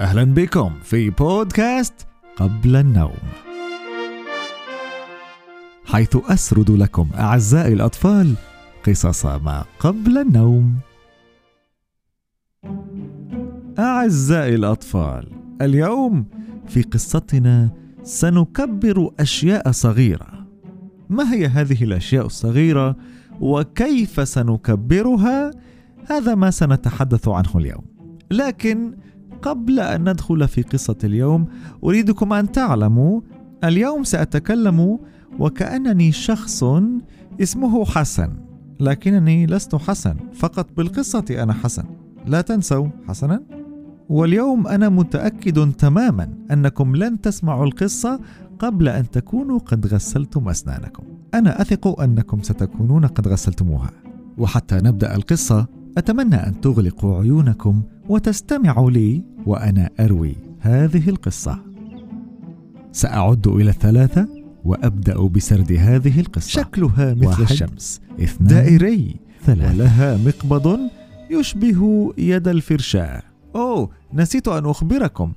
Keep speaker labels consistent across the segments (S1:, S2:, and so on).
S1: أهلا بكم في بودكاست قبل النوم. حيث أسرد لكم أعزائي الأطفال قصص ما قبل النوم. أعزائي الأطفال اليوم في قصتنا سنكبر أشياء صغيرة. ما هي هذه الأشياء الصغيرة وكيف سنكبرها؟ هذا ما سنتحدث عنه اليوم. لكن قبل أن ندخل في قصة اليوم أريدكم أن تعلموا اليوم سأتكلم وكأنني شخص اسمه حسن لكنني لست حسن فقط بالقصة أنا حسن. لا تنسوا حسنا. واليوم أنا متأكد تماما أنكم لن تسمعوا القصة قبل أن تكونوا قد غسلتم أسنانكم. أنا أثق أنكم ستكونون قد غسلتموها. وحتى نبدأ القصة أتمنى أن تغلقوا عيونكم وتستمعوا لي وأنا أروي هذه القصة. سأعد إلى الثلاثة وأبدأ بسرد هذه القصة. شكلها مثل واحد الشمس. اثنان دائري. ثلاثة. ولها مقبض يشبه يد الفرشاة. أوه نسيت أن أخبركم.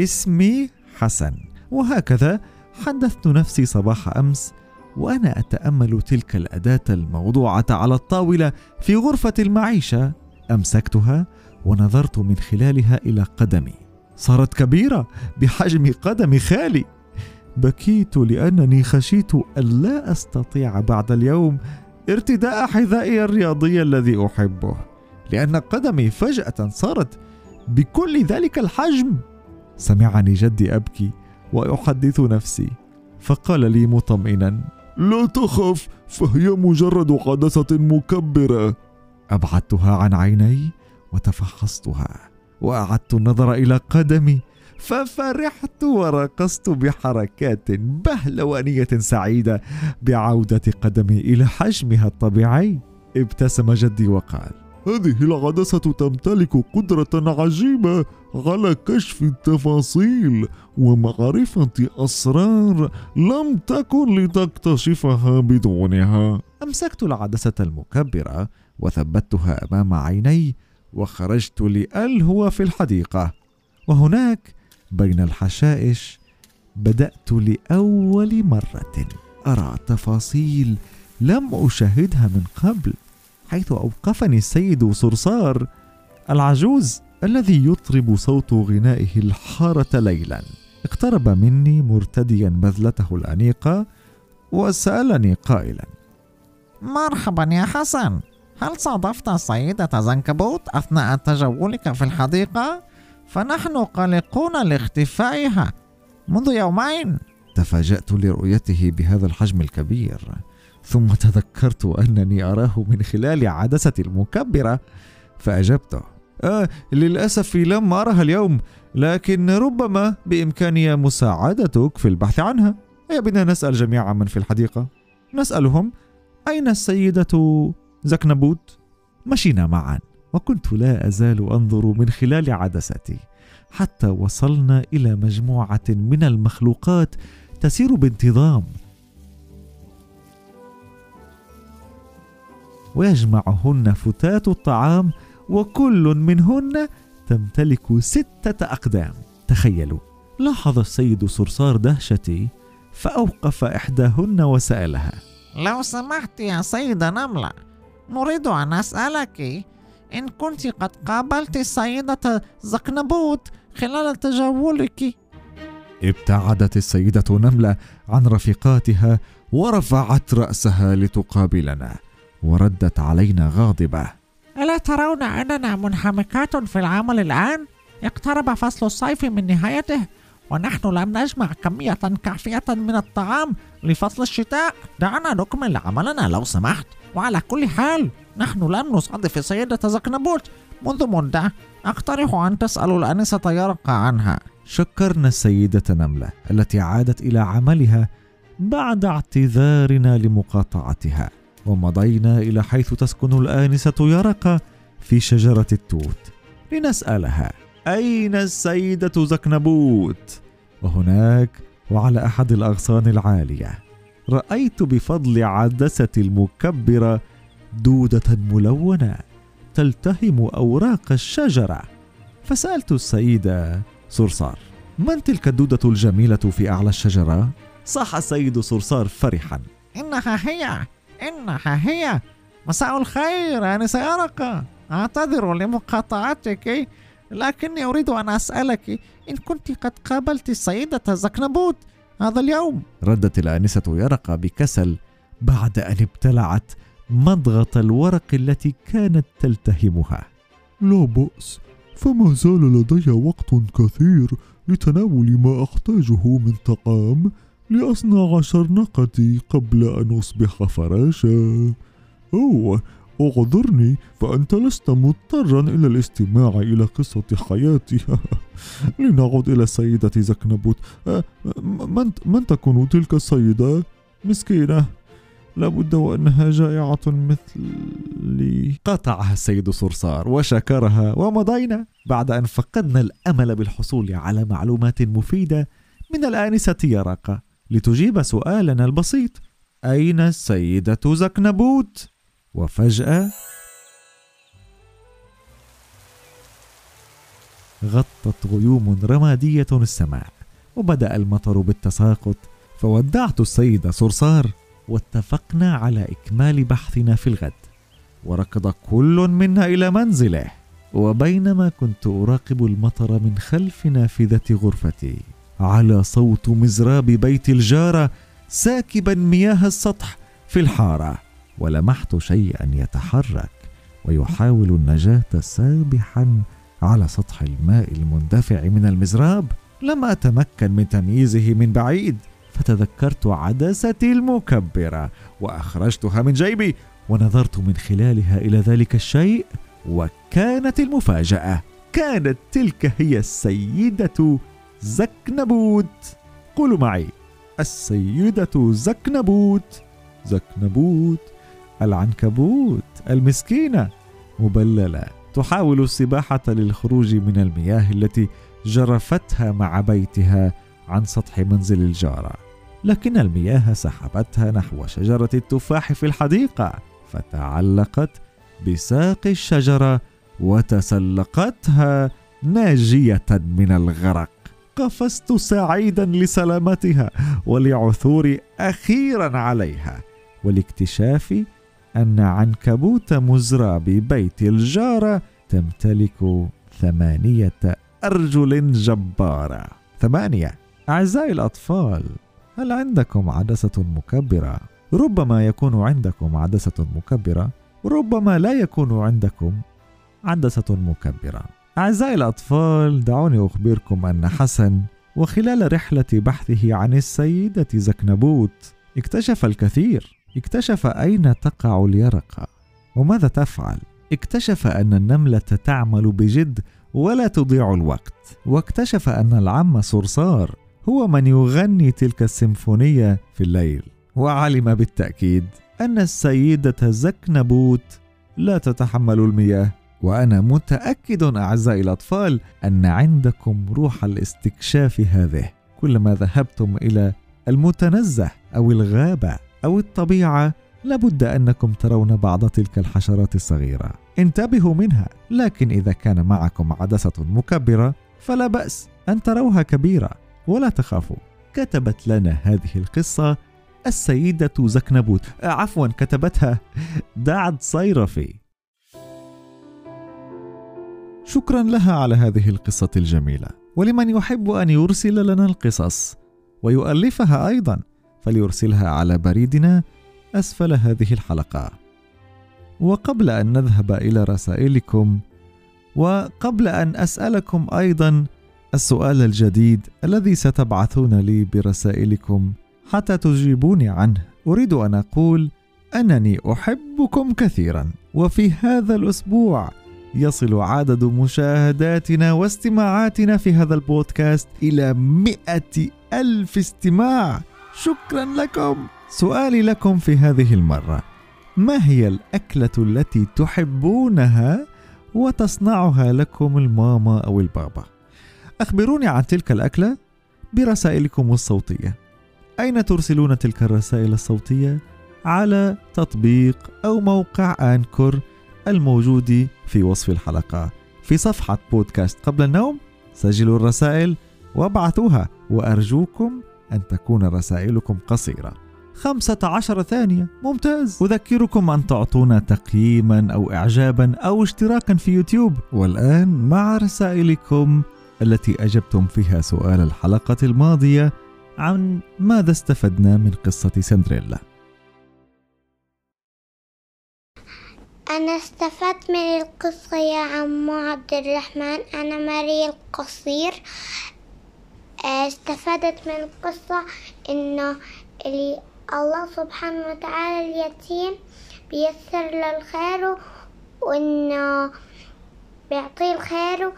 S1: اسمي حسن. وهكذا حدثت نفسي صباح أمس وأنا أتأمل تلك الأداة الموضوعة على الطاولة في غرفة المعيشة. أمسكتها ونظرت من خلالها إلى قدمي. صارت كبيرة بحجم قدم خالي. بكيت لأنني خشيت الا أستطيع بعد اليوم ارتداء حذائي الرياضي الذي أحبه لأن قدمي فجأة صارت بكل ذلك الحجم. سمعني جدي أبكي وأحدث نفسي فقال لي مطمئنا
S2: لا تخف فهي مجرد حدثة مكبرة.
S1: أبعدتها عن عيني وتفحصتها وأعدت النظر إلى قدمي ففرحت ورقصت بحركات بهلوانية سعيدة بعودة قدمي إلى حجمها الطبيعي. ابتسم جدي وقال
S2: هذه العدسة تمتلك قدرة عجيبة على كشف التفاصيل ومعرفة أسرار لم تكن لتكتشفها بدونها.
S1: أمسكت العدسة المكبرة وثبتها أمام عيني وخرجت لألهو في الحديقة وهناك بين الحشائش بدأت لأول مرة أرى تفاصيل لم أشاهدها من قبل حيث أوقفني السيد صرصار العجوز الذي يطرب صوت غنائه الحارة ليلا. اقترب مني مرتديا بذلته الأنيقة وسألني قائلا.
S3: مرحبا يا حسن. هل صادفت السيدة زنكبوت أثناء تجولك في الحديقة؟ فنحن قلقون لاختفائها. منذ يومين.
S1: تفاجأت لرؤيته بهذا الحجم الكبير. ثم تذكرت أنني أراه من خلال عدسة المكبرة فأجبته آه للأسف لم أرها اليوم لكن ربما بإمكاني مساعدتك في البحث عنها. هيا بنا نسأل جميع من في الحديقة. نسألهم أين السيدة زكنبوت؟ مشينا معا وكنت لا أزال أنظر من خلال عدستي حتى وصلنا إلى مجموعة من المخلوقات تسير بانتظام. ويجمعهن فتات الطعام وكل منهن تمتلك ستة أقدام. تخيلوا لاحظ السيد صرصار دهشتي فأوقف إحداهن وسألها.
S3: لو سمحت يا سيدة نملة نريد أن أسألك إن كنت قد قابلت السيدة زقنبوت خلال تجولك؟
S1: ابتعدت السيدة نملة عن رفيقاتها ورفعت رأسها لتقابلنا. وردت علينا غاضبة.
S3: ألا ترون أننا منحمكات في العمل الآن؟ اقترب فصل الصيف من نهايته ونحن لم نجمع كمية كافية من الطعام لفصل الشتاء. دعنا نكمل عملنا لو سمحت. وعلى كل حال نحن لم نصادف السيدة زكنبوت. منذ مدة أقترح أن تسألوا الأنسة يرقى عنها.
S1: شكرنا السيدة نملة التي عادت إلى عملها بعد اعتذارنا لمقاطعتها. ومضينا إلى حيث تسكن الآنسة يرقة في شجرة التوت لنسألها أين السيدة زكنبوت؟ وهناك وعلى أحد الأغصان العالية رأيت بفضل عدسة المكبرة دودة ملونة تلتهم أوراق الشجرة فسألت السيدة صرصار من تلك الدودة الجميلة في أعلى الشجرة؟ صاح السيد صرصار فرحا
S3: إنها هي إنها هي. مساء الخير آنسة يرقة أعتذر لمقاطعتك لكني أريد أن أسألك إن كنت قد قابلت السيدة زكنبوت هذا اليوم؟
S1: ردت الآنسة يرقة بكسل بعد أن ابتلعت مضغة الورق التي كانت تلتهمها.
S2: لا بأس فما زال لدي وقت كثير لتناول ما أحتاجه من طعام لأصنع شرنقتي قبل أن أصبح فراشا. أوه اعذرني فأنت لست مضطرا إلى الاستماع إلى قصة حياتي. لنعد إلى السيدة زكنبوت. أه، من, من تكون تلك السيدة؟ مسكينة. لابد وأنها جائعة مثلي.
S1: قاطعها السيد صرصار وشكرها ومضينا بعد أن فقدنا الأمل بالحصول على معلومات مفيدة من الآنسة يرقة لتجيب سؤالنا البسيط. أين السيدة زكنبوت؟ وفجأة غطت غيوم رمادية السماء وبدأ المطر بالتساقط. فودعت السيد صرصار واتفقنا على إكمال بحثنا في الغد. وركض كل منا إلى منزله. وبينما كنت أراقب المطر من خلف نافذة غرفتي على صوت مزراب بيت الجارة ساكبا مياه السطح في الحارة ولمحت شيئا يتحرك ويحاول النجاة سابحا على سطح الماء المندفع من المزراب. لم أتمكن من تمييزه من بعيد فتذكرت عدستي المكبرة وأخرجتها من جيبي ونظرت من خلالها إلى ذلك الشيء وكانت المفاجأة كانت تلك هي السيدة زكنبوت. قولوا معي. السيدة زكنبوت. زكنبوت العنكبوت المسكينة. مبللة. تحاول السباحة للخروج من المياه التي جرفتها مع بيتها عن سطح منزل الجارة. لكن المياه سحبتها نحو شجرة التفاح في الحديقة فتعلقت بساق الشجرة وتسلقتها ناجية من الغرق. قفزت سعيدا لسلامتها ولعثوري أخيرا عليها ولاكتشاف أن عنكبوت مزرى ببيت الجارة تمتلك ثمانية أرجل جبارة. ثمانية. أعزائي الأطفال هل عندكم عدسة مكبرة؟ ربما يكون عندكم عدسة مكبرة وربما لا يكون عندكم عدسة مكبرة. أعزائي الأطفال دعوني أخبركم أن حسن وخلال رحلة بحثه عن السيدة زكنبوت اكتشف الكثير. اكتشف أين تقع اليرقة وماذا تفعل؟ اكتشف أن النملة تعمل بجد ولا تضيع الوقت. واكتشف أن العم صرصار هو من يغني تلك السيمفونية في الليل. وعلم بالتأكيد أن السيدة زكنبوت لا تتحمل المياه. وأنا متأكد أعزائي الأطفال أن عندكم روح الاستكشاف هذه. كلما ذهبتم إلى المتنزه أو الغابة أو الطبيعة لابد أنكم ترون بعض تلك الحشرات الصغيرة. انتبهوا منها لكن إذا كان معكم عدسة مكبرة فلا بأس أن تروها كبيرة. ولا تخافوا كتبت لنا هذه القصة السيدة زكنبوت. آه، عفوا كتبتها دعد صيرفي. شكرا لها على هذه القصة الجميلة. ولمن يحب أن يرسل لنا القصص ويؤلفها أيضا فليرسلها على بريدنا أسفل هذه الحلقة. وقبل أن نذهب إلى رسائلكم وقبل أن أسألكم أيضا السؤال الجديد الذي ستبعثون لي برسائلكم حتى تجيبوني عنه أريد أن أقول أنني أحبكم كثيرا. وفي هذا الأسبوع يصل عدد مشاهداتنا واستماعاتنا في هذا البودكاست إلى مئة ألف استماع. شكرا لكم. سؤالي لكم في هذه المرة. ما هي الأكلة التي تحبونها وتصنعها لكم الماما أو البابا؟ أخبروني عن تلك الأكلة برسائلكم الصوتية. أين ترسلون تلك الرسائل الصوتية؟ على تطبيق أو موقع أنكر الموجود في وصف الحلقة. في صفحة بودكاست قبل النوم سجلوا الرسائل وابعثوها وأرجوكم أن تكون رسائلكم قصيرة. خمسة عشر ثانية ممتاز. أذكركم أن تعطونا تقييما أو إعجابا أو اشتراكا في يوتيوب. والآن مع رسائلكم التي أجبتم فيها سؤال الحلقة الماضية عن ماذا استفدنا من قصة سندريلا.
S4: أنا استفدت من القصة يا عمو عبد الرحمن. أنا ماري القصير. استفدت من القصة إنه اللي الله سبحانه وتعالى اليتيم بيسر له الخير وإنه بيعطيه الخير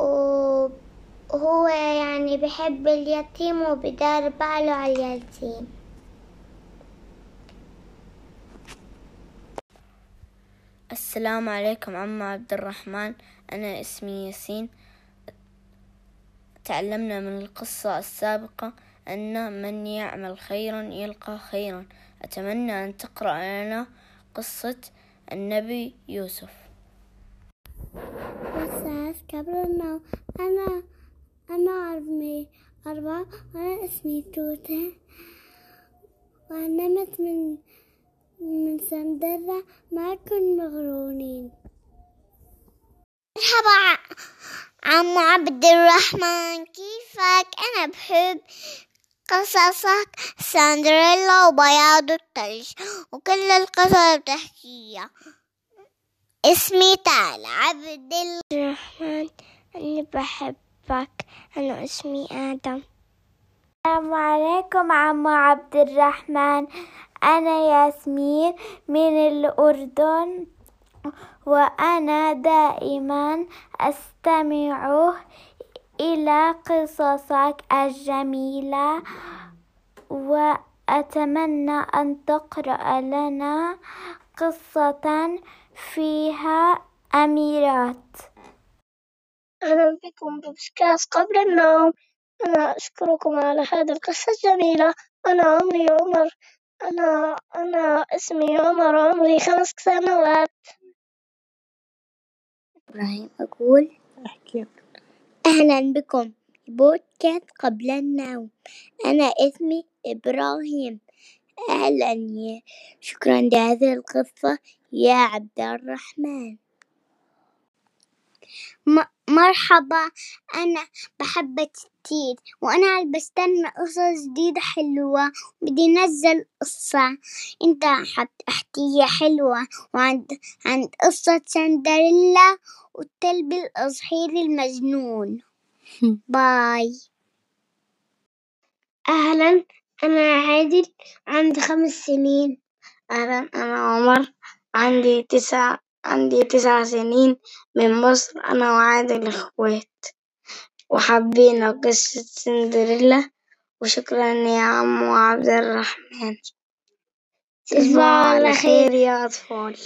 S4: وهو يعني بحب اليتيم وبدار باله على اليتيم.
S5: السلام عليكم عم عبد الرحمن أنا اسمي ياسين. تعلمنا من القصة السابقة أن من يعمل خيرا يلقى خيرا. أتمنى أن تقرأ لنا قصة النبي يوسف.
S4: أستاذ النوم أنا أنا عمري أربعة وأنا اسمي توتة ونمت من من سندرة معكم مغرونين مرحبا عم عبد الرحمن كيفك؟ أنا بحب قصصك سندريلا وبياض الثلج وكل القصص بتحكيها. اسمي تعالى عبد الرحمن أنا بحبك أنا اسمي آدم. السلام عليكم عم عبد الرحمن. أنا ياسمين من الأردن وأنا دائما أستمع إلى قصصك الجميلة وأتمنى أن تقرأ لنا قصة فيها أميرات.
S6: أهلا بكم ببودكاست قبل النوم. أنا أشكركم على هذه القصة الجميلة. أنا عمري عمر. أنا أنا اسمي عمر عمري خمس سنوات.
S4: إبراهيم أقول
S6: أحكي.
S4: أهلا بكم. بودكاست قبل النوم. أنا اسمي إبراهيم. أهلا يا. شكرا لهذه القصة يا عبد الرحمن. م- مرحبا أنا بحبك كتير وأنا بستنى قصص جديدة حلوة بدي نزل قصة. أنت حتحكيها حلوة وعند عند قصة سندريلا والكلب الأصحير المجنون. باي.
S6: أهلا أنا عادل عندي خمس سنين. أهلا أنا عمر عندي تسع عندي تسع سنين من مصر أنا وعادل إخوات وحبينا قصة سندريلا وشكرا يا عمو عبد الرحمن. تصبحوا على خير. يا أطفال.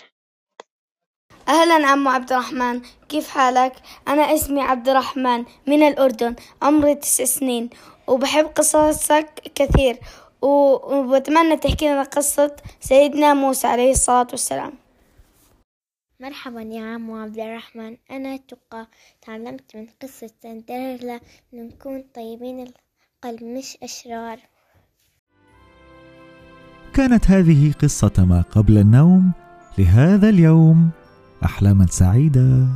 S5: أهلا عمو عبد الرحمن. كيف حالك؟ أنا اسمي عبد الرحمن من الأردن عمري تسع سنين وبحب قصصك كثير وبتمنى تحكي لنا قصة سيدنا موسى عليه الصلاة والسلام.
S4: مرحبا يا عمو عبد الرحمن. أنا تقى تعلمت من قصة سندريلا نكون طيبين القلب مش أشرار.
S1: كانت هذه قصة ما قبل النوم. لهذا اليوم أحلاما سعيدة.